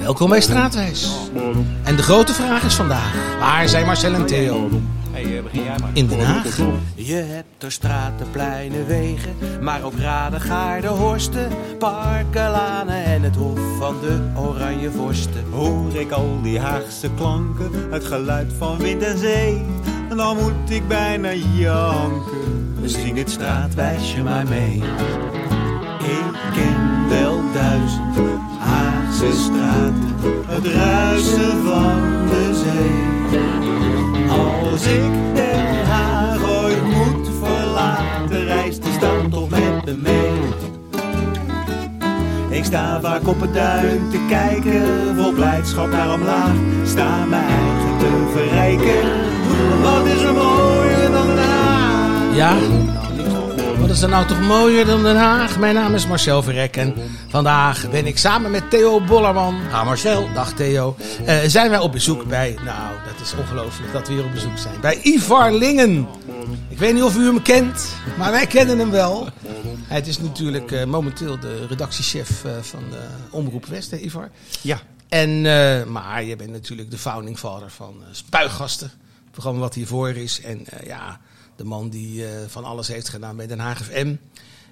Welkom bij Straatwijs. En de grote vraag is vandaag: waar zijn Marcel en Theo? Maar. In Den Haag. Je hebt er straten, pleinen, wegen, maar ook raden, gaarden, horsten, parken, lanen en het hof van de oranje vorsten. Hoor ik al die Haagse klanken, het geluid van wind en zee. En dan moet ik bijna janken. Zing het straatwijsje maar mee. Ik ken wel duizend Straten, Het ruisen van de zee. Als ik Den Haag ooit moet verlaten, reist die stad toch met me mee. Ik sta vaak op het duin te kijken, vol blijdschap naar omlaag. Sta mijn eigen te verrijken. Wat is er mooier dan Haag? Ja, wat is er nou toch mooier dan Den Haag? Mijn naam is Marcel Verrek en vandaag ben ik samen met Theo Bollerman. Ha Marcel, dag Theo. Eh, zijn wij op bezoek bij, nou dat is ongelooflijk dat we hier op bezoek zijn. Bij Ivar Lingen. Ik weet niet of u hem kent, maar wij kennen hem wel. Hij is natuurlijk eh, momenteel de redactiechef eh, van de Omroep West, hè Ivar? Ja. En, maar je bent natuurlijk de founding father van Spuigasten. Het programma wat hiervoor is. En ja, de man die eh, van alles heeft gedaan bij Den Haag FM.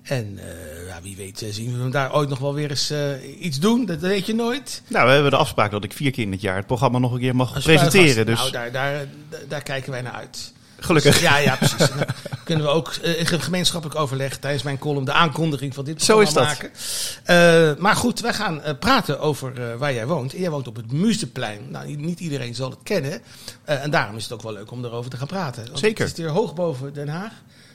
En eh, ja, wie weet eh, zien we hem daar ooit nog wel weer eens iets doen. Dat weet je nooit. Nou, we hebben de afspraak dat ik vier keer in het jaar het programma nog een keer mag Als presenteren. Dus Nou, daar, daar, daar kijken wij naar uit. Gelukkig. Ja, ja, precies. En dan kunnen we ook eh, in gemeenschappelijk overleg tijdens mijn column de aankondiging van dit Zo programma is dat. maken. Eh, maar goed, wij gaan eh, praten over waar jij woont. En jij woont op het Muzenplein. Nou, niet iedereen zal het kennen. Eh, en daarom is het ook wel leuk om erover te gaan praten. Want Zeker. Het is hier hoog boven Den Haag.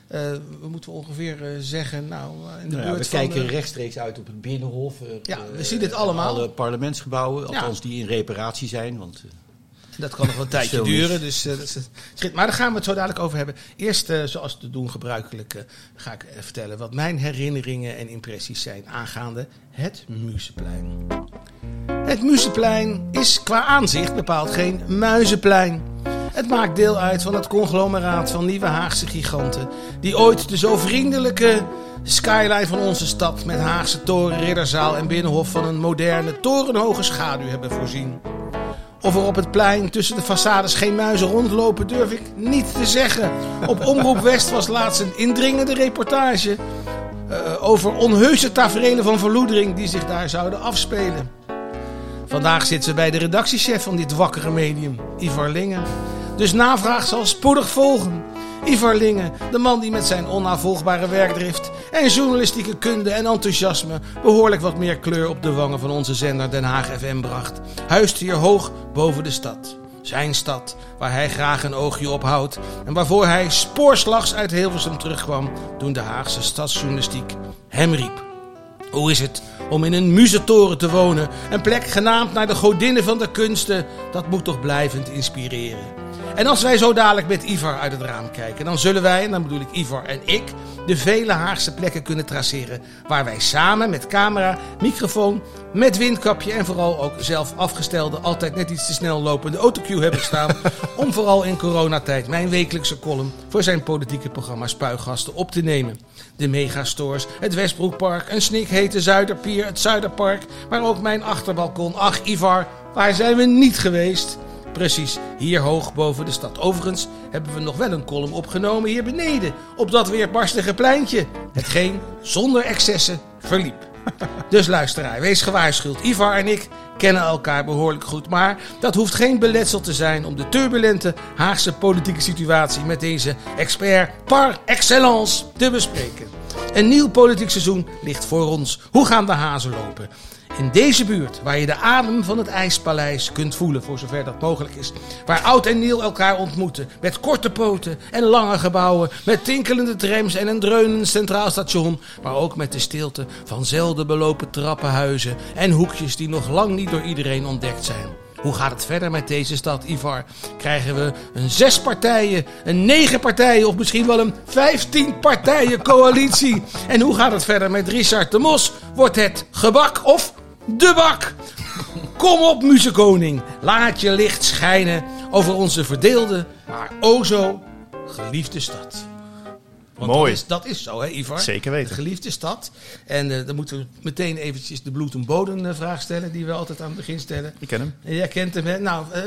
Eh, we moeten ongeveer zeggen, nou, in de Nou ja, buurt we van... kijken rechtstreeks uit op het Binnenhof. eh, Ja, we zien dit allemaal. Alle parlementsgebouwen, Ja. althans die in reparatie zijn. Want eh, Dat kan nog wel een tijdje duren. Dus, eh, dat is, schit. Maar daar gaan we het zo dadelijk over hebben. Eerst, eh, zoals te doen gebruikelijk, eh, ga ik vertellen wat mijn herinneringen en impressies zijn aangaande het Museplein. Het Museplein is qua aanzicht bepaald geen muizenplein. Het maakt deel uit van het conglomeraat van nieuwe Haagse giganten. Die ooit de zo vriendelijke skyline van onze stad met Haagse toren, ridderzaal en binnenhof van een moderne torenhoge schaduw hebben voorzien. Of er op het plein tussen de façades geen muizen rondlopen, durf ik niet te zeggen. Op Omroep West was laatst een indringende reportage eh, over onheuse taferelen van verloedering die zich daar zouden afspelen. Vandaag zit ze bij de redactiechef van dit wakkere medium, Ivar Lingen. Dus navraag zal spoedig volgen. Ivar Lingen, de man die met zijn onnavolgbare werkdrift en journalistieke kunde en enthousiasme behoorlijk wat meer kleur op de wangen van onze zender Den Haag FM bracht, huist hier hoog boven de stad. Zijn stad, waar hij graag een oogje op houdt en waarvoor hij spoorslags uit Hilversum terugkwam toen de Haagse stadsjournalistiek hem riep. Hoe is het om in een muzetoren te wonen? Een plek genaamd naar de godinnen van de kunsten. Dat moet toch blijvend inspireren. En als wij zo dadelijk met Ivar uit het raam kijken, dan zullen wij, en dan bedoel ik Ivar en ik, de vele Haagse plekken kunnen traceren. Waar wij samen met camera, microfoon, met windkapje en vooral ook zelf afgestelde, altijd net iets te snel lopende autocue hebben staan. om vooral in coronatijd mijn wekelijkse column voor zijn politieke programma Spuigasten op te nemen. De megastores, het Westbroekpark, een snikhete Zuiderpier, het Zuiderpark, maar ook mijn achterbalkon. Ach, Ivar, waar zijn we niet geweest? Precies, hier hoog boven de stad. Overigens hebben we nog wel een column opgenomen hier beneden, op dat weerbarstige pleintje. Hetgeen zonder excessen verliep. Dus luisteraar, wees gewaarschuwd. Ivar en ik kennen elkaar behoorlijk goed. Maar dat hoeft geen beletsel te zijn om de turbulente Haagse politieke situatie met deze expert par excellence te bespreken. Een nieuw politiek seizoen ligt voor ons. Hoe gaan de hazen lopen? In deze buurt, waar je de adem van het IJspaleis kunt voelen, voor zover dat mogelijk is. Waar oud en nieuw elkaar ontmoeten, met korte poten en lange gebouwen, met tinkelende trams en een dreunend centraal station. Maar ook met de stilte van zelden belopen trappenhuizen en hoekjes die nog lang niet door iedereen ontdekt zijn. Hoe gaat het verder met deze stad, Ivar? Krijgen we een zes partijen, een negen partijen of misschien wel een vijftien partijen coalitie? En hoe gaat het verder met Richard de Mos? Wordt het gebak of de bak? Kom op, muzekoning. Laat je licht schijnen over onze verdeelde, maar o zo geliefde stad. Want Mooi. Dat is, dat is zo, hè, Ivar? Zeker De weten. geliefde stad. En eh, dan moeten we meteen eventjes de bloed- en bodemvraag stellen, die we altijd aan het begin stellen. Ik ken hem. En jij kent hem, hè? Nou, eh,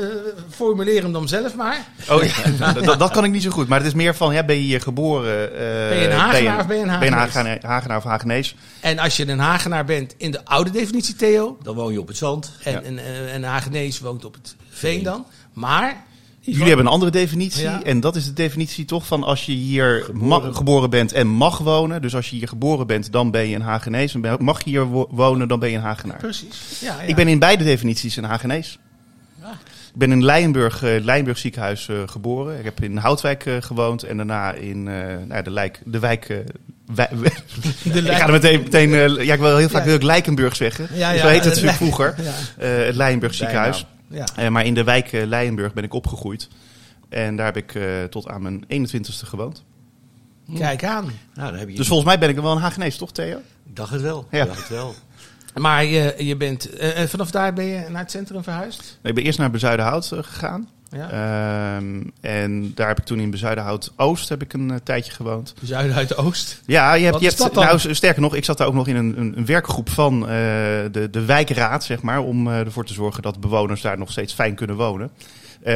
formuleer hem dan zelf maar. Oh ja, dat, dat kan ik niet zo goed. Maar het is meer van, ja, ben je hier geboren? eh, Ben je een Hagenaar of ben je een Ben je een? Hagenaar, Hagenaar of Hagenees? En als je een Hagenaar bent in de oude definitie, Theo, Dan woon je op het zand. en, Ja. en, en een Hagenees woont op het veen dan. Maar... Jullie hebben een andere definitie. Ja. En dat is de definitie toch van als je hier geboren, geboren bent en mag wonen. Dus als je hier geboren bent, dan ben je een Hagenees. En mag je hier wo- wonen, dan ben je een Hagenaar. Precies. Ja, ja. Ik ben in beide definities een Hagenees. Ja. Ik ben in Leijenburg, eh Leijenburg ziekenhuis eh, geboren. Ik heb in Houtwijk eh, gewoond en daarna in eh, nou, de, lijk, de wijk... eh, wij- De ik ga er meteen... meteen eh, ja, ik wil heel vaak Ja. wil ik Lijkenburg zeggen. Ja, ja, zo heet het vroeger. Ja. Eh, het Leijenburg ziekenhuis. Ja. Eh, maar in de wijk eh, Leijenburg ben ik opgegroeid. En daar heb ik eh, tot aan mijn 21ste gewoond. Kijk aan. Nou, dan heb je... Dus volgens mij ben ik wel een Hagenees, toch Theo? Ik dacht het wel. Ja. Ik dacht het wel. Maar je, je bent, eh, en vanaf daar ben je naar het centrum verhuisd? Nee, ik ben eerst naar Bezuidenhout gegaan. Ja. Ehm, en daar heb ik toen in Bezuidenhout Oost heb ik een eh, tijdje gewoond. De Oost. Ja, je hebt, je hebt nou sterker nog, ik zat daar ook nog in een, een, werkgroep van eh, de, de wijkraad, zeg maar, om eh, ervoor te zorgen dat bewoners daar nog steeds fijn kunnen wonen.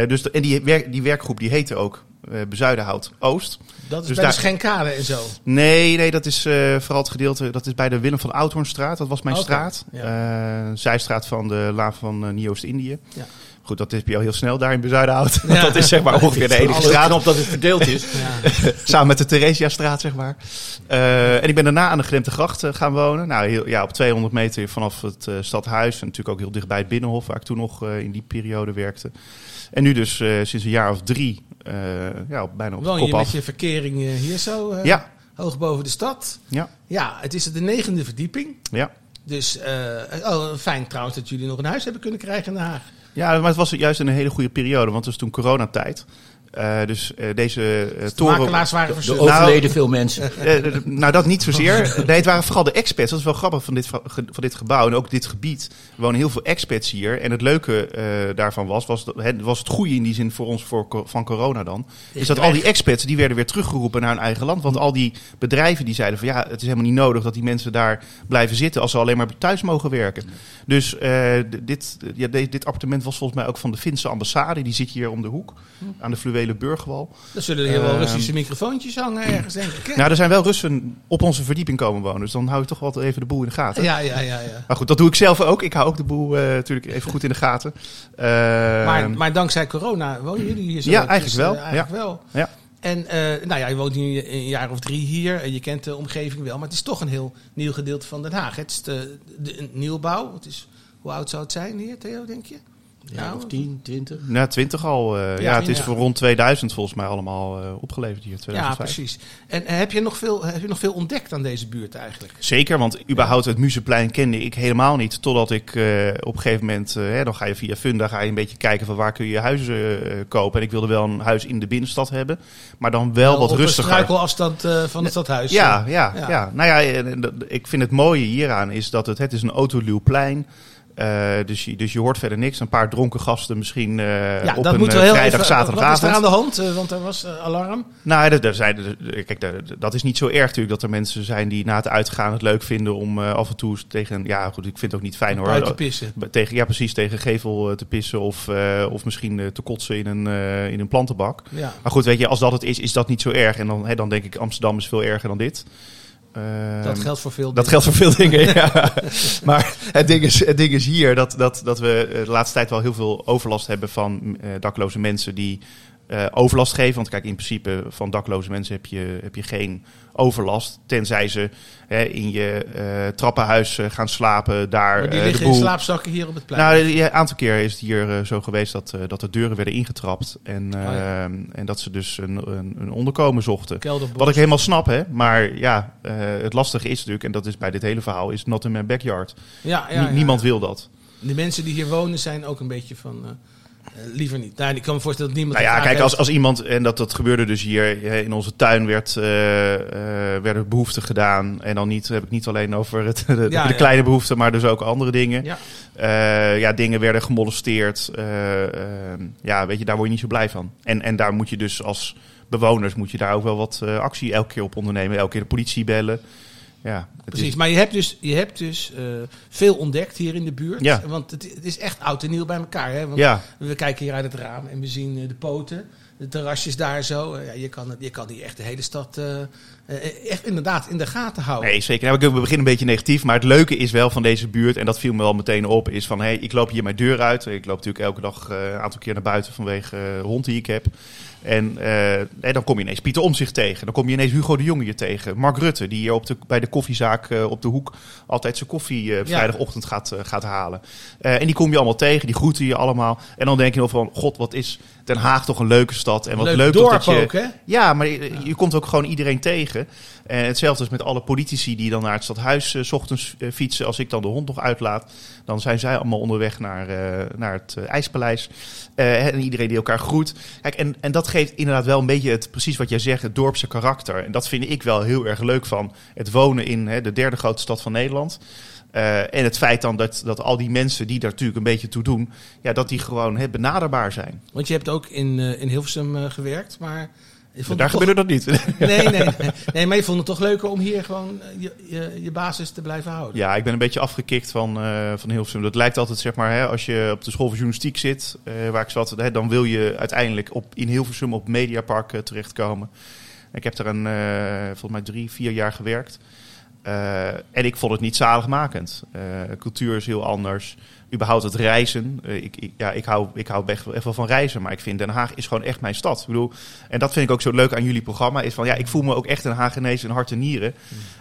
Dus de- en die, werk, die werkgroep die heette ook Bezuidenhout Oost. Dat is Dus bij daar- de Schenkade en zo. Nee, nee, dat is vooral het gedeelte, dat is bij de Willem van Oudhoornstraat. Dat was mijn straat. ja. Zijstraat van de Laan van Nieuw-Oost-Indië. Ja. Goed, dat heb je al heel snel daar in Bezuidenhout. Ja. dat is zeg maar ongeveer de enige straat. knap dat het verdeeld is. Ja. Samen met de Theresiastraat, zeg maar. Eh, en ik ben daarna aan de Gremte Gracht eh, gaan wonen. Nou, heel, ja, op 200 meter vanaf het eh, stadhuis. En natuurlijk ook heel dichtbij het Binnenhof, waar ik toen nog in die periode werkte. En nu dus sinds een jaar of drie, ja, op- bijna op de Woon kop je met je verkering hier zo, Ja, hoog boven de stad? ja, Ja, het is de negende verdieping. ja. Dus oh, fijn trouwens dat jullie nog een huis hebben kunnen krijgen in Den Haag. Ja, maar het was juist een hele goede periode, want het was toen coronatijd. Eh, dus eh, deze eh, De toren... makelaars waren Er overleden veel mensen. Nou, dat niet zozeer. Nee, het waren vooral de expats. Dat is wel grappig van dit, van dit gebouw en ook dit gebied. Er wonen heel veel expats hier. En het leuke eh, daarvan was, was, dat, het, was het goede in die zin voor ons voor, van corona dan. Is dat al die expats, die werden weer teruggeroepen naar hun eigen land. Want al die bedrijven die zeiden van ja, het is helemaal niet nodig dat die mensen daar blijven zitten als ze alleen maar thuis mogen werken. Dus eh, dit, ja, dit appartement was volgens mij ook van de Finse ambassade. Die zit hier om de hoek, aan de fluwele burgwal. Dan zullen er hier wel Ehm, Russische microfoontjes hangen ergens, denk ik. hè? Nou, er zijn wel Russen op onze verdieping komen wonen. Dus dan hou je toch wel even de boel in de gaten. Ja, ja, ja. ja. Maar goed, dat doe ik zelf ook. Ik hou ook de boel eh, natuurlijk even goed in de gaten. Eh, Maar, maar dankzij corona wonen jullie hier zo. Ja, Dus, eigenlijk wel, eh, eigenlijk wel. Ja. En eh, nou ja, je woont nu een jaar of drie hier en je kent de omgeving wel. Maar het is toch een heel nieuw gedeelte van Den Haag. Het is de, de, nieuwbouw. Het is, hoe oud zou het zijn hier, Theo, denk je? Ja, Nou, of 10, 20. Na 20 al. eh, ja, Ja, het is ja. voor rond 2000 volgens mij allemaal eh, opgeleverd hier. Ja, 2005. precies. En eh, heb je, nog veel, heb je nog veel ontdekt aan deze buurt eigenlijk? Zeker, want überhaupt het Museplein kende ik helemaal niet. Totdat ik eh, op een gegeven moment, eh, hè, dan ga je via Funda ga je een beetje kijken van waar kun je huizen eh, kopen. En ik wilde wel een huis in de binnenstad hebben, maar dan wel wat op rustiger. een struikelafstand eh, van het stadhuis. Ja, ja, Ja. ja. Nou ja, ik vind het mooie hieraan is dat het, het is een autoluw plein. Eh, dus, je, dus je hoort verder niks. Een paar dronken gasten misschien eh, Ja, op dat een moeten eh, we heel vrijdag, even, zaterdagavond. Wat is er aan de hand? Want er was alarm. Nou, zijn, er- kijk, dat is niet zo erg natuurlijk dat er mensen zijn die na het uitgaan het leuk vinden om af en toe tegen, ja goed, ik vind het ook niet fijn hoor. Buiten pissen. Tegen, ja, precies, tegen gevel te pissen of, of misschien te kotsen in een, in een plantenbak. Ja. Maar goed, weet je, als dat het is, is dat niet zo erg. En dan, hè, dan denk ik, Amsterdam is veel erger dan dit. Dat Ehm, geldt voor veel dat dingen. geldt voor veel dingen, ja. Maar het ding is, het ding is hier dat, dat, dat we de laatste tijd wel heel veel overlast hebben van eh, dakloze mensen die eh, overlast geven. Want kijk, in principe van dakloze mensen heb je, heb je geen overlast. Tenzij ze hè, in je eh, trappenhuis eh, gaan slapen, daar Maar die liggen de in slaapzakken hier op het plein. Nou, een aantal keer is het hier zo geweest dat, dat de deuren werden ingetrapt. En, Oh ja. ehm, en dat ze dus een, een, een onderkomen zochten. Wat ik helemaal snap, hè. Maar ja, het lastige is natuurlijk, en dat is bij dit hele verhaal, is not in my backyard. ja, ja, Nie- ja. Niemand wil dat. De mensen die hier wonen zijn ook een beetje van... liever niet. Nou, ik kan me voorstellen dat niemand... Nou ja, kijk, als, als iemand, en dat, dat gebeurde dus hier eh, in onze tuin, werd, eh, eh, werden behoeften gedaan. En dan niet, heb ik niet alleen over het, de, Ja, de ja. kleine behoeften, maar dus ook andere dingen. Ja. Eh, ja, dingen werden gemolesteerd. Eh, eh, ja, weet je, daar word je niet zo blij van. En, en daar moet je dus als bewoners, moet je daar ook wel wat eh, actie elke keer op ondernemen. Elke keer de politie bellen. Ja, Precies, Is, maar je hebt dus, je hebt dus eh, veel ontdekt hier in de buurt. Ja. Want het, het is echt oud en nieuw bij elkaar. Hè? Want ja, We kijken hier uit het raam en we zien eh, de poten, de terrasjes daar zo. Ja, je, kan, je kan hier echt de hele stad eh, echt inderdaad in de gaten houden. Nee, zeker. Nou, ik- we beginnen een beetje negatief, maar het leuke is wel van deze buurt, en dat viel me wel meteen op, is van, hey, ik loop hier mijn deur uit. Ik loop natuurlijk elke dag eh, een aantal keer naar buiten vanwege eh, de hond die ik heb. En eh, nee, dan kom je ineens Pieter Omzicht tegen. Dan kom je ineens Hugo de Jonge hier tegen. Mark Rutte, die hier op de, bij de koffiezaak eh, op de hoek altijd zijn koffie eh, vrijdagochtend gaat, eh, gaat halen. Eh, en die kom je allemaal tegen, die groeten je allemaal. En dan denk je nog van, god, wat is Den Haag toch een leuke stad. En wat Leuk leuk, dorp dat je... ook, hè? Ja, maar je, je komt ook gewoon iedereen tegen. En hetzelfde is met alle politici die dan naar het stadhuis eh, 's ochtends eh, fietsen. Als ik dan de hond nog uitlaat, dan zijn zij allemaal onderweg naar, eh, naar het IJspaleis. En iedereen die elkaar groet. Kijk, en, en dat geeft inderdaad wel een beetje het, precies wat jij zegt, het dorpse karakter. En dat vind ik wel heel erg leuk van het wonen in hè, de derde grootste stad van Nederland. En het feit dan dat, dat al die mensen die daar natuurlijk een beetje toe doen, ja, dat die gewoon hè, benaderbaar zijn. Want je hebt ook in, eh, in Hilversum gewerkt, maar... daar toch- gebeurde dat niet. Nee, nee, nee, nee, maar je vond het toch leuker om hier gewoon eh, je, je, je basis te blijven houden. Ja, ik ben een beetje afgekikt van, eh van Hilversum. Dat lijkt altijd, zeg maar, hè, als je op de school van journalistiek zit, eh, waar ik zat, hè, dan wil je uiteindelijk op, in Hilversum op Mediapark terechtkomen. Ik heb daar een, volgens mij drie, vier jaar gewerkt. En ik vond het niet zaligmakend. Cultuur is heel anders. Überhaupt het reizen. Eh, ik, ik, ja, ik hou, ik hou echt, wel- van reizen. Maar ik vind Den Haag is gewoon echt mijn stad. Ik bedoel, en dat vind ik ook zo leuk aan jullie programma. Is van, ja, ik voel me ook echt een Haagenees in hart en nieren.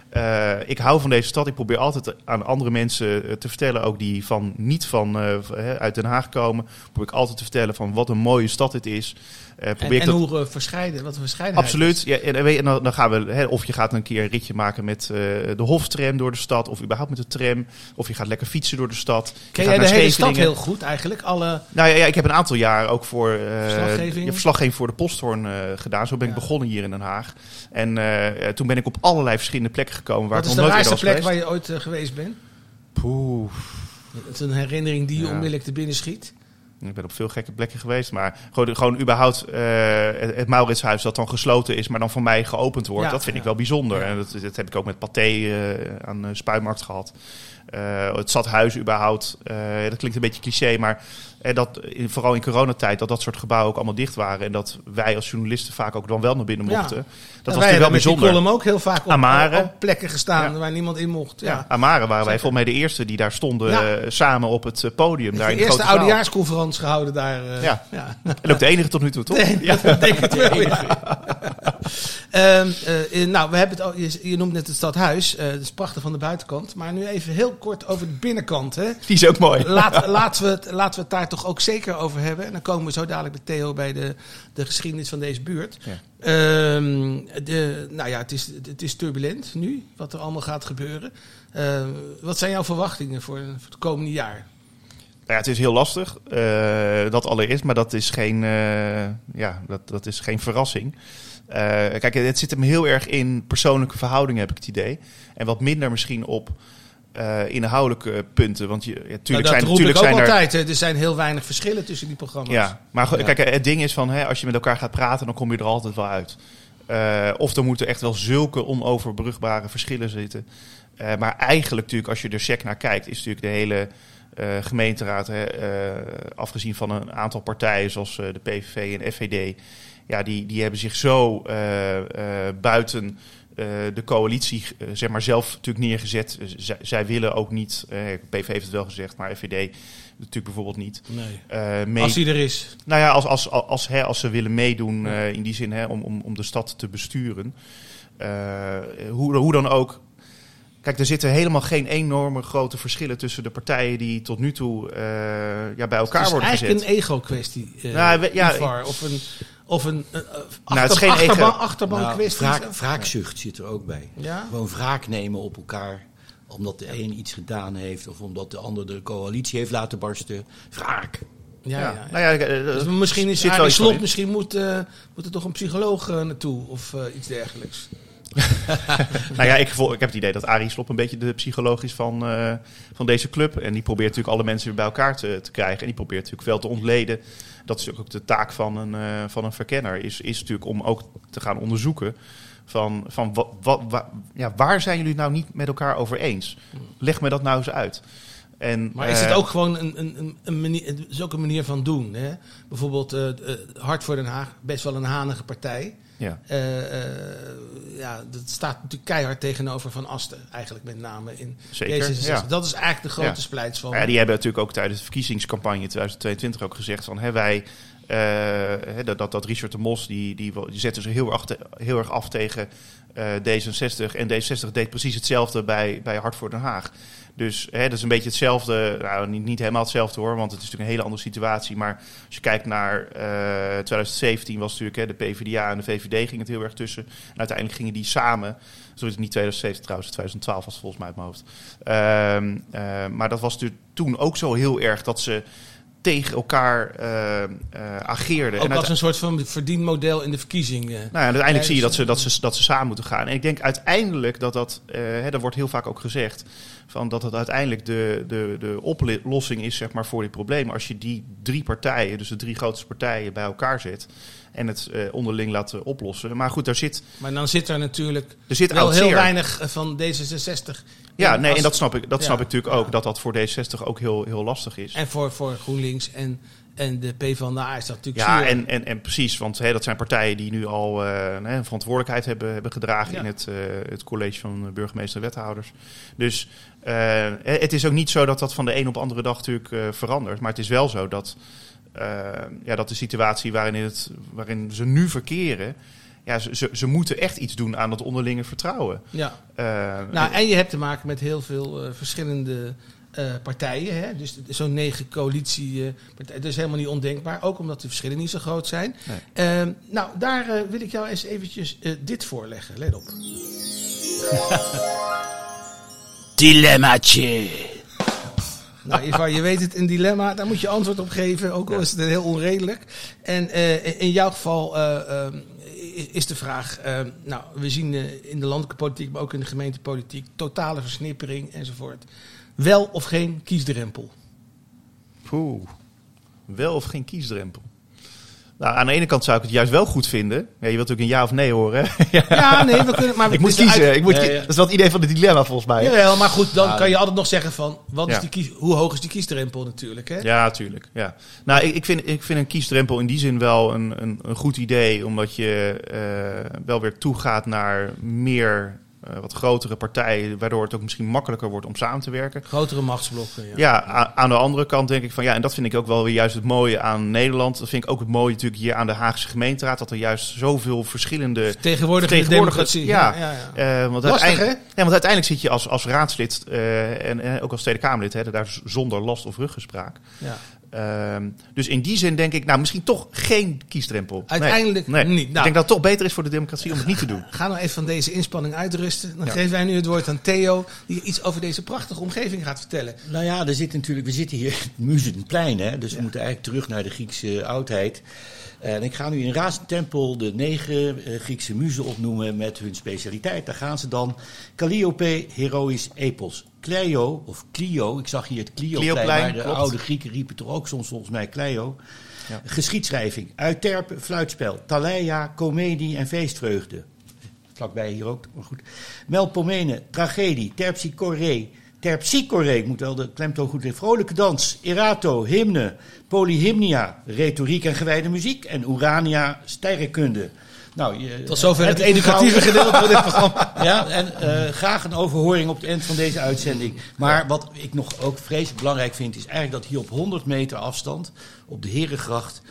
Eh, ik hou van deze stad. Ik probeer altijd aan andere mensen eh, te vertellen, ook die van, niet van, uit Den Haag komen. Probeer ik altijd te vertellen van wat een mooie stad dit is. Eh, En, en hoe verscheiden, wat verscheidenheid Absoluut. Ja, en, dan dan, gaan we, hè, of je gaat een keer een ritje maken met eh, de Hoftram door de stad, of überhaupt met de tram, of je gaat lekker fietsen door de stad. Ken jij de hele stad heel goed eigenlijk? Alle, Nou ja, ja, ik heb een aantal jaar ook voor eh Verslaggeving? ja, verslaggeving voor de Posthoorn gedaan. Zo ben ik begonnen hier in Den Haag. En toen ben ik op allerlei verschillende plekken gekomen waar wat ik is nog de raarste plek waar je ooit geweest bent? Poeh. Het is een herinnering die je Ja. onmiddellijk te binnen schiet. Ik ben op veel gekke plekken geweest, maar gewoon, gewoon überhaupt eh, het, Mauritshuis dat dan gesloten is, maar dan voor mij geopend wordt, Ja, dat vind ja. ik wel bijzonder. Ja. En dat, dat heb ik ook met Pathé eh, aan de Spuimarkt gehad. Eh, het stadhuis überhaupt, dat klinkt een beetje cliché, maar eh, dat, vooral in coronatijd, dat dat soort gebouwen ook allemaal dicht waren en dat wij als journalisten vaak ook dan wel naar binnen Ja. mochten. Dat En was natuurlijk wel bijzonder. column ook heel vaak op, Amare. op, op plekken gestaan Ja. waar niemand in mocht. Ja. Ja, Amare waren wij volgens mij de eerste die daar stonden eh, samen op het eh, podium. Daar de in eerste oudejaarsconferentie gehouden daar. eh, Ja. En ook de enige tot nu toe, toch? Nee, Ja. dat denk ik wel. Ehm, eh, nou, we hebben het al, je, je noemt net het stadhuis. dat is prachtig van de buitenkant. Maar nu even heel kort over de binnenkant. Hè. Die is ook mooi. Laat, laten, we het, laten we het daar toch ook zeker over hebben. En dan komen we zo dadelijk met Theo bij de, de geschiedenis van deze buurt. Ja. Ehm, de, nou ja, het is, het is turbulent nu, wat er allemaal gaat gebeuren. Ehm, wat zijn jouw verwachtingen voor, voor het komende jaar? Ja, het is heel lastig, eh, dat allereerst, maar dat is geen, eh, ja, dat, dat is geen verrassing. Eh, kijk, het zit hem heel erg in persoonlijke verhoudingen, heb ik het idee. En wat minder misschien op eh, inhoudelijke punten. Want je, ja, tuurlijk Nou, dat zijn, roep tuurlijk ik ook zijn er... altijd. hè. Er zijn heel weinig verschillen tussen die programma's. Ja, maar Ja. kijk, het ding is van, hè, als je met elkaar gaat praten, dan kom je er altijd wel uit. Eh, of er moeten echt wel zulke onoverbrugbare verschillen zitten. Eh, maar eigenlijk natuurlijk, als je er sec naar kijkt, is natuurlijk de hele gemeenteraad, hè, afgezien van een aantal partijen zoals de PVV en FVD, ja, die, die hebben zich zo buiten de coalitie eh, zeg maar zelf natuurlijk neergezet. Eh, zij, zij willen ook niet, eh PVV heeft het wel gezegd, maar FVD natuurlijk bijvoorbeeld niet. Nee. eh, mee, Als hij er is. nou ja, als, als, als, als, hè, als ze willen meedoen eh, in die zin hè, om, om, om de stad te besturen. Eh, hoe, hoe dan ook. Kijk, er zitten helemaal geen enorme grote verschillen tussen de partijen die tot nu toe eh, ja, bij elkaar het is worden eigenlijk gezet. een ego-kwestie. eh, Nou, ja, of een, of een Nou, het is geen achterban, Nou, kwestie. wraak, wraakzucht zit er ook bij. Ja? Gewoon wraak nemen op elkaar. Omdat de een iets gedaan heeft of omdat de ander de coalitie heeft laten barsten. Wraak. Ja, ja, ja. Nou ja, eh, Dus misschien is van Slot, misschien moet, eh, moet er toch een psycholoog eh, naartoe of iets dergelijks. Nou ja, ik, ik heb het idee dat Arie Slop een beetje de psycholoog is van, eh, van deze club. En die probeert natuurlijk alle mensen weer bij elkaar te, te krijgen. En die probeert natuurlijk wel te ontleden. Dat is ook de taak van een, eh, van een verkenner. Is, is natuurlijk om ook te gaan onderzoeken van, van wat, wat, wa- ja, waar zijn jullie het nou niet met elkaar over eens? Leg me dat nou eens uit. En, Maar is eh, het ook gewoon een, een, een, manier, het is ook een manier van doen? Hè? Bijvoorbeeld eh, eh, Hart voor Den Haag, best wel een hanige partij. Ja. Eh, eh, ja, dat staat natuurlijk keihard tegenover Van Asten, eigenlijk met name in Zeker, D66. ja. Dat is eigenlijk de grote Ja. splijts van. Ja, die hebben natuurlijk ook tijdens de verkiezingscampagne 2022 ook gezegd van hè, wij hè, dat, dat, dat Richard de Mos die, die, die zette zich heel heel erg af tegen D66 en D66 deed precies hetzelfde bij, bij Hart voor Den Haag. Dus hè, dat is een beetje hetzelfde, nou, niet, niet helemaal hetzelfde hoor, want het is natuurlijk een hele andere situatie. Maar als je kijkt naar eh 2017 was natuurlijk hè, de PvdA en de VVD ging het heel erg tussen. En uiteindelijk gingen die samen, zo is het niet 2017 trouwens, 2012 was het volgens mij uit mijn hoofd. Ehm, eh, maar dat was natuurlijk toen ook zo heel erg dat ze tegen elkaar eh, eh, ageerden. ook En als een soort van verdienmodel in de verkiezingen. nou ja, uiteindelijk zie je dat ze, dat, ze, dat ze samen moeten gaan. En ik denk uiteindelijk dat dat, eh hè, dat wordt heel vaak ook gezegd, van dat het uiteindelijk de, de, de oplossing is zeg maar, voor dit probleem. Als je die drie partijen, dus de drie grootste partijen, bij elkaar zet en het eh, onderling laat eh, oplossen. Maar goed, daar zit, Maar dan zit er natuurlijk er zit wel heel weinig eh, van D66. Ja, nee, en dat snap ik, dat Ja, snap ik natuurlijk ook, dat dat voor D60 ook heel, heel lastig is. En voor, voor GroenLinks en, en de PvdA is dat natuurlijk Ja, en, en, en precies, want hè, dat zijn partijen die nu al eh, verantwoordelijkheid hebben, hebben gedragen Ja. in het, het college van burgemeester en wethouders. Dus het is ook niet zo dat dat van de een op de andere dag natuurlijk verandert. Maar het is wel zo dat, ja, dat de situatie waarin, het, waarin ze nu verkeren, ja, ze, ze, ze moeten echt iets doen aan dat onderlinge vertrouwen. Ja. Eh, Nou, en je hebt te maken met heel veel eh, verschillende eh, partijen. Hè? Dus zo'n negen coalitiepartijen. Dat is helemaal niet ondenkbaar. Ook omdat de verschillen niet zo groot zijn. Nee. Ehm, nou, daar eh, wil ik jou eens eventjes eh, dit voorleggen. Let op. Dilemmaatje. Nou, Ivar, je weet het, een dilemma, daar moet je antwoord op geven, ook al is het heel onredelijk. En eh, in jouw geval eh, eh, is de vraag, eh, nou, we zien eh, in de landelijke politiek, maar ook in de gemeentepolitiek, totale versnippering enzovoort. Wel of geen kiesdrempel? Poeh. Wel of geen kiesdrempel? Nou, aan de ene kant zou ik het juist wel goed vinden. Ja, je wilt natuurlijk een ja of nee horen. Ja, nee, we kunnen, maar ik moet kiezen. uit- Ik moet Ja, ja. Dat is wel het idee van het dilemma volgens mij. Ja, Jawel, maar goed, dan kan je altijd nog zeggen van, wat is Ja. die kies, hoe hoog is die kiesdrempel natuurlijk, hè? natuurlijk. Ja. Nou, ik, ik, vind, ik vind een kiesdrempel in die zin wel een, een, een goed idee. Omdat je eh, wel weer toegaat naar meer, eh, wat grotere partijen. Waardoor het ook misschien makkelijker wordt om samen te werken. Grotere machtsblokken, ja. Ja, aan de andere kant denk ik van ja, en dat vind ik ook wel weer juist het mooie aan Nederland. Dat vind ik ook het mooie natuurlijk hier aan de Haagse gemeenteraad. Dat er juist zoveel verschillende Tegenwoordig de Vertegenwoordigers, democratie. ja. ja, ja, ja. Eh, want, Lastig, uiteindelijk, ja, want uiteindelijk zit je als, als raadslid eh, en, en ook als Tweede Kamerlid hè, daar zonder last of ruggespraak. Ehm, dus in die zin denk ik, nou misschien toch geen kiesdrempel. Uiteindelijk nee. niet. Ik Nou. denk dat het toch beter is voor de democratie om het niet te doen. Ga nou even van deze inspanning uitrusten. Dan Ja. geven wij nu het woord aan Theo, die iets over deze prachtige omgeving gaat vertellen. Nou ja, er zit natuurlijk, we zitten hier in Muzenplein, hè, dus we moeten eigenlijk terug naar de Griekse oudheid. En ik ga nu in razend tempo de negen eh, Griekse muzen opnoemen met hun specialiteit. Daar gaan ze dan. Calliope, heroïs, epos. Cleo, of Clio, ik zag hier het Clioplein, maar de klopt. oude Grieken riepen toch ook soms volgens mij Cleo. Ja. Geschiedschrijving, Euterpe, fluitspel, Thaleia, comedie en feestvreugde. Vlakbij hier ook, maar goed. Melpomene, tragedie, terpsichore, terpsichore, ik moet wel de klemtoon goed in. Vrolijke dans, erato, hymne, polyhymnia, retoriek en gewijde muziek. En urania, sterrenkunde. Nou, je, Tot zover het educatieve gedeelte van dit programma. Ja, en eh, graag een overhoring op het eind van deze uitzending. Maar wat ik nog ook vreselijk belangrijk vind, is eigenlijk dat hier op 100 meter afstand, op de Herengracht,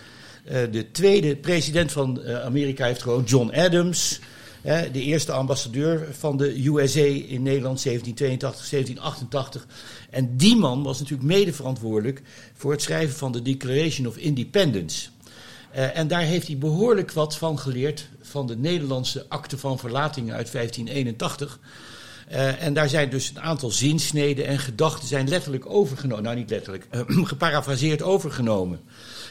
eh, de tweede president van eh, Amerika heeft gewoon John Adams. hè, de eerste ambassadeur van de USA in Nederland 1782, 1788. En die man was natuurlijk mede verantwoordelijk voor het schrijven van de Declaration of Independence. Eh, en daar heeft hij behoorlijk wat van geleerd van de Nederlandse akte van verlatingen uit 1581. Eh, en daar zijn dus een aantal zinsneden en gedachten zijn letterlijk overgenomen. Nou, niet letterlijk, eh, geparafraseerd overgenomen.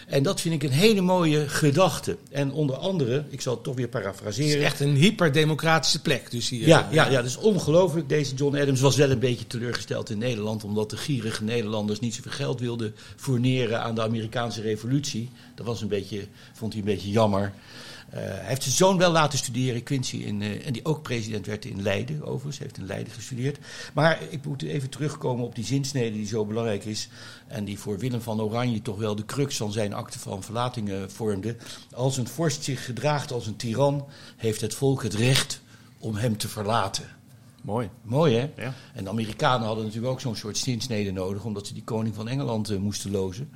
En dat vind ik een hele mooie gedachte. En onder andere, ik zal het toch weer Het is parafraseren. echt een hyperdemocratische plek. Dus hier, Ja, ja, ja, dat is ongelooflijk. Deze John Adams was wel een beetje teleurgesteld in Nederland. Omdat de gierige Nederlanders niet zoveel geld wilden fourneren aan de Amerikaanse revolutie. Dat was een beetje, vond hij een beetje jammer. Eh, hij heeft zijn zoon wel laten studeren, Quincy, in, eh, en die ook president werd in Leiden, overigens. Heeft in Leiden gestudeerd. Maar ik moet even terugkomen op die zinsnede die zo belangrijk is. En die voor Willem van Oranje toch wel de crux van zijn akte van verlating eh, vormde. Als een vorst zich gedraagt als een tiran, heeft het volk het recht om hem te verlaten. Mooi. Mooi hè? Ja. En de Amerikanen hadden natuurlijk ook zo'n soort zinsnede nodig, omdat ze die koning van Engeland eh, moesten lozen.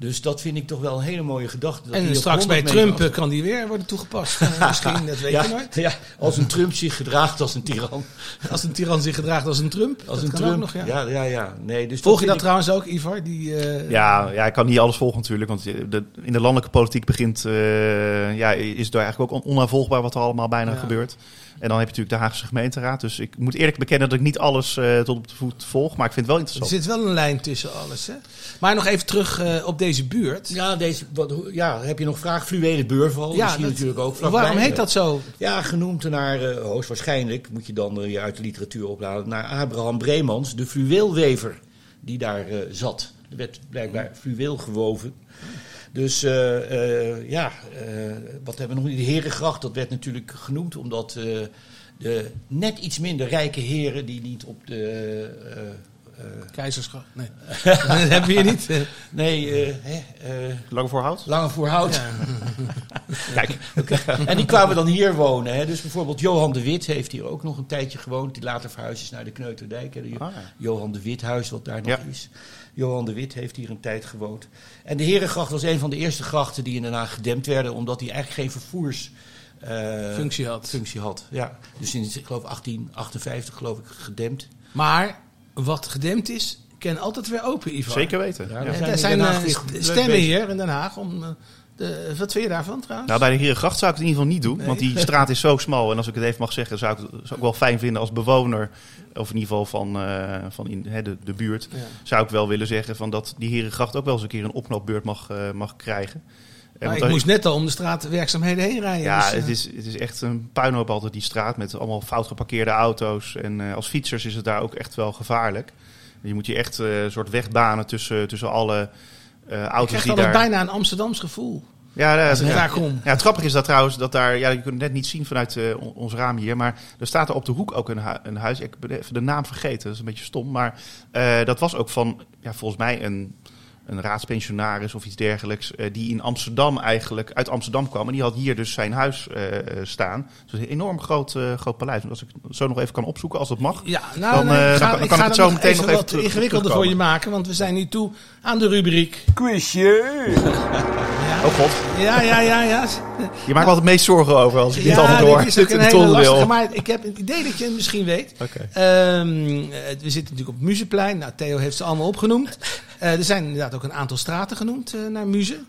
Dus dat vind ik toch wel een hele mooie gedachte. dat die En straks bij 100 meter Trump eh, kan die weer worden toegepast. Eh, Misschien, dat weet ja, je nooit. ja, als een Trump zich gedraagt als een tiran. Als een tiran zich gedraagt als een Trump. Als dat een kan ook Trump. nog, ja. ja. ja, ja, Nee, dus Volg je dat ik- trouwens ook, Ivar? Die, eh, Ja, ja, ik kan niet alles volgen natuurlijk. Want de, in de landelijke politiek begint, eh, ja, is het eigenlijk ook on- onnavolgbaar wat er allemaal bijna Ja. gebeurt. En dan heb je natuurlijk de Haagse gemeenteraad. Dus ik moet eerlijk bekennen dat ik niet alles eh, tot op de voet volg. Maar ik vind het wel Er interessant. zit wel een lijn tussen alles. Hè? Maar nog even terug eh, op deze buurt. Ja, deze, wat, ja, heb je nog vraag? Fluwelen beurval. Ja, dat- natuurlijk ook. vlakbij. waarom heet dat zo? Ja, genoemd naar, eh, hoogstwaarschijnlijk, moet je dan eh, je uit de literatuur ophalen, naar Abraham Bremans, de fluweelwever die daar eh, zat. Er werd blijkbaar fluweel gewoven. Dus eh, eh, ja, eh, wat hebben we nog? De Herengracht, dat werd natuurlijk genoemd omdat eh, de net iets minder rijke heren die niet op de... eh, Keizerschap. Nee. dat heb je niet. nee, eh, hè, eh, Lang voorhoud? Lange voorhout. Ja. Kijk, En die kwamen dan hier wonen. Hè. Dus bijvoorbeeld Johan de Wit heeft hier ook nog een tijdje gewoond. Die later verhuisd is naar de Kneuterdijk. Hè. De Ah, ja. Johan de Withuis, wat daar nog Ja. is. Johan de Wit heeft hier een tijd gewoond. En de Herengracht was een van de eerste grachten die in Den Haag gedempt werden. Omdat die eigenlijk geen vervoers... eh, Functie had. functie had. Ja. Dus sinds, ik geloof, 1858 geloof ik gedempt. Maar wat gedempt is, kan altijd weer open, Ivar. zeker weten. Ja, Ja. dat En zijn er zijn eh, stemmen hier in Den Haag. Om, eh, de, wat vind je daarvan trouwens? Nou, bij de Herengracht zou ik het in ieder geval niet doen. Nee. Want die straat is zo smal. En als ik het even mag zeggen, zou ik het zou ik wel fijn vinden als bewoner. Of in ieder geval van, eh, van in, hè, de, de buurt. Ja. Zou ik wel willen zeggen van dat die Herengracht ook wel eens een keer een opknopbeurt mag, mag krijgen. Eh, Maar ik moest net al om de straatwerkzaamheden heen rijden. Ja, dus, eh, het is, het is echt een puinhoop altijd die straat met allemaal fout geparkeerde auto's. En eh, als fietsers is het daar ook echt wel gevaarlijk. Je moet je echt eh, een soort wegbanen tussen, tussen alle eh, auto's krijg die altijd daar... bijna een Amsterdams gevoel. Ja, ja, Als ik ja. kom. Ja, het grappige is dat trouwens, dat daar, ja, je kunt het net niet zien vanuit eh, on- ons raam hier, maar er staat er op de hoek ook een, hu- een huis. Ik ben even de naam vergeten, dat is een beetje stom, maar eh, dat was ook van, ja, volgens mij een, een raadspensionaris of iets dergelijks, eh, die in Amsterdam eigenlijk, uit Amsterdam kwam en die had hier dus zijn huis eh, staan. Dus een enorm groot, eh, groot paleis. Als ik het zo nog even kan opzoeken, als dat mag. Ja, nou, Dan, nee, eh, dan kan- dan ik kan ga ik het zo meteen nog even wat terug- ingewikkelder voor je maken, want we zijn nu toe aan de rubriek. Quizje! Oh god, Ja, ja, ja, ja. je maakt me altijd het meest zorgen over als ik dit ja, allemaal door. dit is ook een hele lastige, maar ik heb het idee dat je het misschien weet. Ehm, eh, we zitten natuurlijk op het Museplein. Nou, Theo heeft ze allemaal opgenoemd. Eh, er zijn inderdaad ook een aantal straten genoemd eh, naar Muze.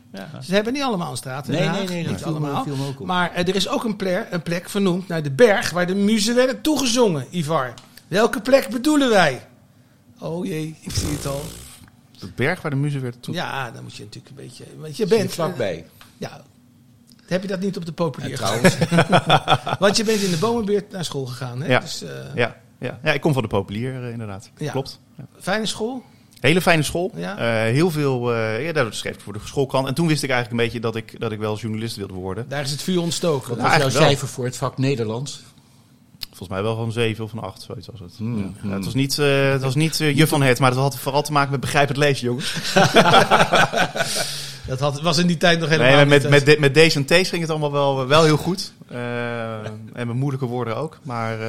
Ze hebben niet allemaal een straat Nee, nee, nee, niet allemaal. viel me ook op. Maar er is ook een plek, een plek vernoemd naar de berg waar de muzen werden toegezongen, Ivar. Welke plek bedoelen wij? Oh jee, ik zie het al. De berg waar de muze werd toe. Ja, dan moet je natuurlijk een beetje... Want je Bent vlakbij. ja. Heb je dat niet op de populier trouwens, Want je bent in de bomenbuurt naar school gegaan, hè? Ja. Dus, eh, Ja, ja. ja, ik kom van de populier eh, inderdaad. Ja. Klopt. Ja. Fijne school? Hele fijne school. Ja. Eh, heel veel, eh ja, dat schreef ik voor de schoolkrant. En toen wist ik eigenlijk een beetje dat ik, dat ik wel journalist wilde worden. Daar is het vuur ontstoken. wat was jouw cijfer voor het vak Nederlands? Volgens mij wel van zeven of van acht, zoiets was het. Hmm, Ja, het was niet, eh, het was niet je van het, maar het had vooral te maken met begrijpend lezen, jongens. Dat had, was in die tijd nog helemaal Nee, met, niet. met, de- met D's en T's ging het allemaal wel, wel heel goed. Eh, en met moeilijke woorden ook. Maar, eh,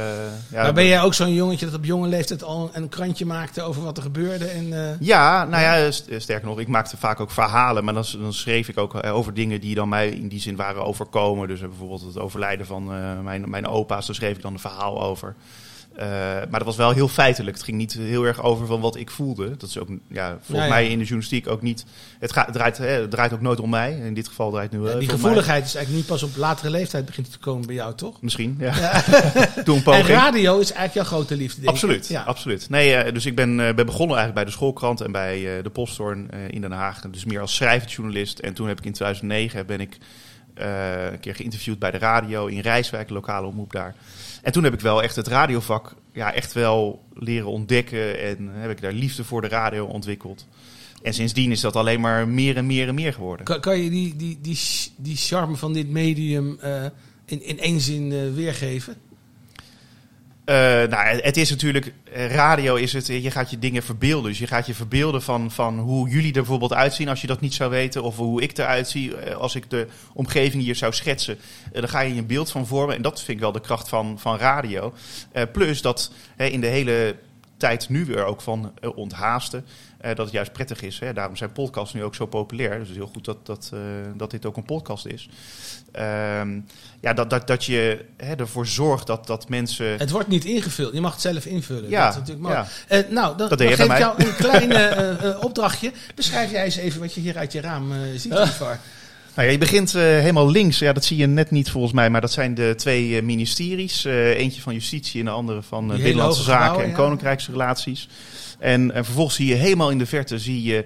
ja, maar ben jij ook zo'n jongetje dat op jonge leeftijd al een krantje maakte over wat er gebeurde? En, eh, Ja, nou ja, st- sterker nog, ik maakte vaak ook verhalen, maar dan, dan schreef ik ook over dingen die dan mij in die zin waren overkomen. Dus bijvoorbeeld het overlijden van mijn, mijn opa's, daar schreef ik dan een verhaal over. Eh, maar dat was wel heel feitelijk. Het ging niet heel erg over van wat ik voelde. Dat is ook, ja, volgens Ja, ja. mij in de journalistiek ook niet. Het, gaat, het, draait, hè, het draait ook nooit om mij. In dit geval draait het nu wel die even om mij. gevoeligheid is eigenlijk niet pas op latere leeftijd begint te komen bij jou, toch? Misschien, ja. Doe een En radio is eigenlijk jouw grote liefde, denk ik. Absoluut, Ja. absoluut. Nee, eh, dus ik ben, eh, ben begonnen eigenlijk bij de schoolkrant en bij eh, de Posthoorn eh, in Den Haag. Dus meer als schrijvend journalist. En toen heb ik in 2009 ben ik eh, een keer geïnterviewd bij de radio in Rijswijk, lokale omroep daar. En toen heb ik wel echt het radiovak ja, echt wel leren ontdekken en heb ik daar liefde voor de radio ontwikkeld. En sindsdien is dat alleen maar meer en meer en meer geworden. Kan, kan je die, die, die, die charme van dit medium eh, in, in één zin eh, weergeven? Eh, nou, het is natuurlijk, eh, radio is het, je gaat je dingen verbeelden. Dus je gaat je verbeelden van, van hoe jullie er bijvoorbeeld uitzien als je dat niet zou weten. Of hoe ik eruit zie eh, als ik de omgeving hier zou schetsen. Dan ga je een beeld van vormen. En dat vind ik wel de kracht van, van radio. Plus dat in de hele tijd nu weer ook van eh, onthaasten. eh, dat het juist prettig is. Hè. Daarom zijn podcasts nu ook zo populair. Dus het is heel goed dat, dat, eh, dat dit ook een podcast is. Ehm, ja, dat, dat, dat je hè, ervoor zorgt dat, dat mensen... Het wordt niet ingevuld. Je mag het zelf invullen. Ja, dat is natuurlijk mooi. ja. Nou, dan, Dat dan geef ik jou een klein opdrachtje. Beschrijf jij eens even wat je hier uit je raam ziet, Ivar. Nou ja, je begint eh, helemaal links. Ja, dat zie je net niet volgens mij. Maar dat zijn de twee eh, ministeries. Eh, eentje van Justitie en de andere van Binnenlandse Zaken en ja. Koninkrijksrelaties. En, en vervolgens zie je helemaal in de verte zie je,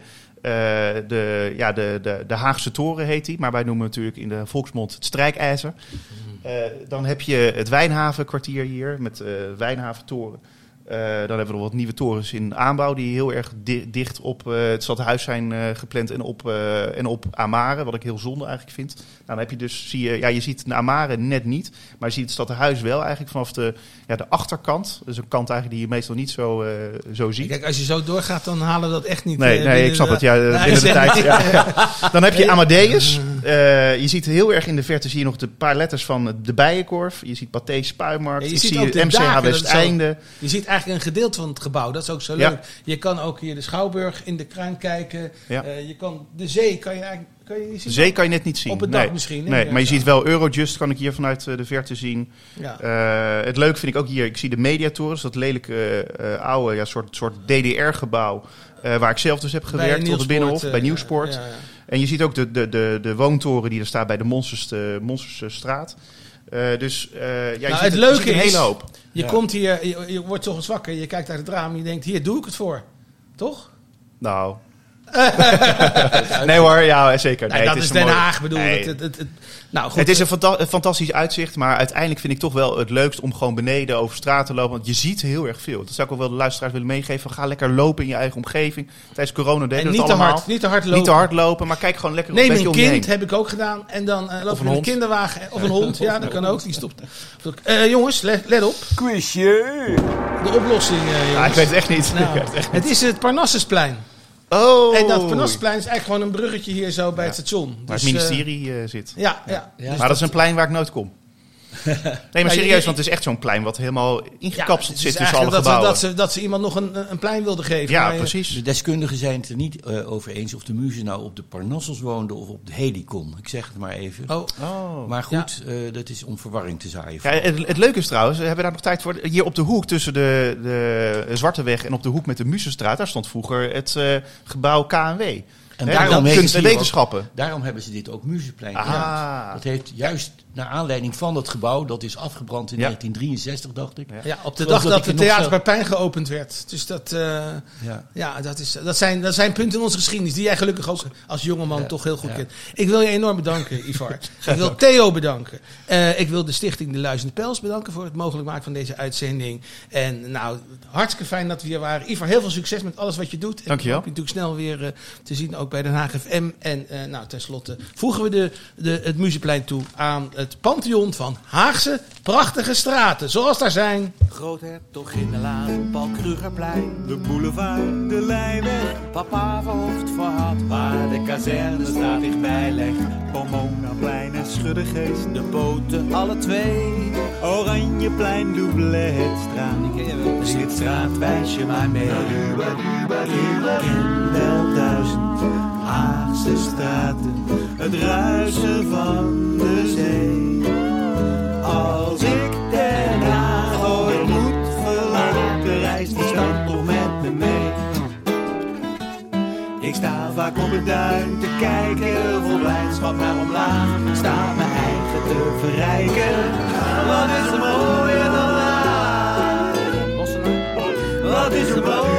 de, ja, de, de, de Haagse Toren heet die. Maar wij noemen natuurlijk in de volksmond het strijkijzer. Mhm. Dan heb je het Wijnhavenkwartier hier met Wijnhaventoren. Eh, dan hebben we nog wat nieuwe torens in aanbouw die heel erg di- dicht op eh, het stadhuis zijn eh, gepland en op, en op Amare, wat ik heel zonde eigenlijk vind. Nou, dan heb je dus, zie je, ja, je ziet de Amare net niet, maar je ziet het stadhuis wel eigenlijk vanaf de, ja, de achterkant. Dus een kant eigenlijk die je meestal niet zo, zo ziet. Kijk, als je zo doorgaat, dan halen we dat echt niet. Nee, nee, ik snap het. Ja, binnen de tijd. Ja, ja. Dan heb je Amadeus. Eh, je ziet heel erg in de verte zie je nog de paar letters van de Bijenkorf. Je ziet Pathé Spuimarkt. Ja, je je ziet MCH zo- Westeinde. Je ziet eigenlijk een gedeelte van het gebouw. Dat is ook zo Ja. leuk. Je kan ook hier de Schouwburg in de kruin kijken. Ja. Eh, je kan de zee kan je eigenlijk kan je niet zien. De zee kan je net niet zien. Op het dak nee. misschien? Nee, maar je ziet wel Eurojust, kan ik hier vanuit eh, de verte zien. Ja. Het leuke vind ik ook hier, ik zie de mediatorens, dat lelijke oude ja, soort, soort DDR-gebouw. waar ik zelf dus heb gewerkt op de Binnenhof, bij Nieuwsport. En je ziet ook de, de, de, de woontoren die er staat bij de Monsters, de Monstersstraat. Eh, dus eh, ja, je Nou, ziet, het je leuke ziet een is- hele hoop. Je Ja. komt hier, je, je wordt toch eens wakker, je kijkt uit het raam en je denkt, hier doe ik het voor. Toch? Nou. nee hoor, ja zeker. Nee, Nee, dat het is een Den mooi- Haag bedoel Nee. ik. Het, het, het- nou, goed. Het is een, fanta- een fantastisch uitzicht, maar uiteindelijk vind ik toch wel het leukst om gewoon beneden over straat te lopen. Want je ziet heel erg veel. Dat zou ik ook wel de luisteraars willen meegeven. Ga lekker lopen in je eigen omgeving. Tijdens corona deden en we niet het te, allemaal. hard, niet te hard lopen. Niet te hard lopen, maar kijk gewoon lekker Neem beetje een je kind, heb ik ook gedaan. En dan eh loop Of je een een kinderwagen. Of een hond, ja, dat kan ook. Die stopt. Eh, jongens, let, let op. Quizje! De oplossing, eh, jongens. Ja, ik weet het echt niet. Nou, Ik weet het echt het is het Parnassusplein. Oh. En dat Parnassusplein is eigenlijk gewoon een bruggetje hier zo bij Ja. het station. Waar Dus, het eh, ministerie eh, zit. ja, ja. Ja. Dus maar dat is een plein waar ik nooit kom. Nee, maar serieus, want het is echt zo'n plein wat helemaal ingekapseld zit tussen alle dat, we- gebouwen. dat, ze, dat ze iemand nog een, een plein wilden geven. ja, maar je- precies. De deskundigen zijn het er niet eh, over eens of de muze nou op de Parnassus woonde of op de Helicon. Ik zeg het maar even. Oh, Oh. Maar goed, eh, dat is om verwarring te zaaien. Ja, het, het leuke is trouwens, we hebben daar nog tijd voor. Hier op de hoek tussen de, de Zwarte Weg en op de hoek met de Muzenstraat, daar stond vroeger het eh, gebouw KNW. En daarom kunst en wetenschappen. Daarom hebben ze dit ook Muzeplein Ah. genoemd. Dat heeft juist naar aanleiding van dat gebouw, dat is afgebrand in Ja. 1963, dacht ik. Ja. op de dag dat dat het er Theater bij Pijn geopend werd. Dus dat, eh, Ja. ja, dat, is, dat, zijn, dat zijn punten in onze geschiedenis die jij gelukkig ook als jongeman Ja. toch heel goed Ja. kent. Ik wil je enorm bedanken, Ivar. ik wil Theo bedanken. Eh, ik wil de stichting De Luizende Pels bedanken voor het mogelijk maken van deze uitzending. En nou, hartstikke fijn dat we hier waren. Ivar, heel veel succes met alles wat je doet. En Dankjewel. ik hoop je natuurlijk snel weer eh, te zien, ook bij Den Haag FM. En eh, nou, tenslotte voegen we de, de, het Museplein toe aan het pantheon van Haagse prachtige straten. Zoals daar zijn. Groothertog in de Laan, Paul Krugerplein. De boulevard, de Lijnweg. Papa verhoofd voor had, waar de kazerne staat dichtbij legt. Pomonaplein en Schuddegeest. De boten, alle twee. Oranjeplein, Doublehetstraat. Slitstraat, wijs je maar mee. Ik ken wel duizend Haagse straten het ruisen van de zee. Als ik Den Haag moet verlaten, reist die stad toch met me mee. Ik sta vaak op het duin te kijken, vol blijdschap naar omlaag. Sta mijn eigen te verrijken, wat is er mooier dan daar? Wat is er mooier?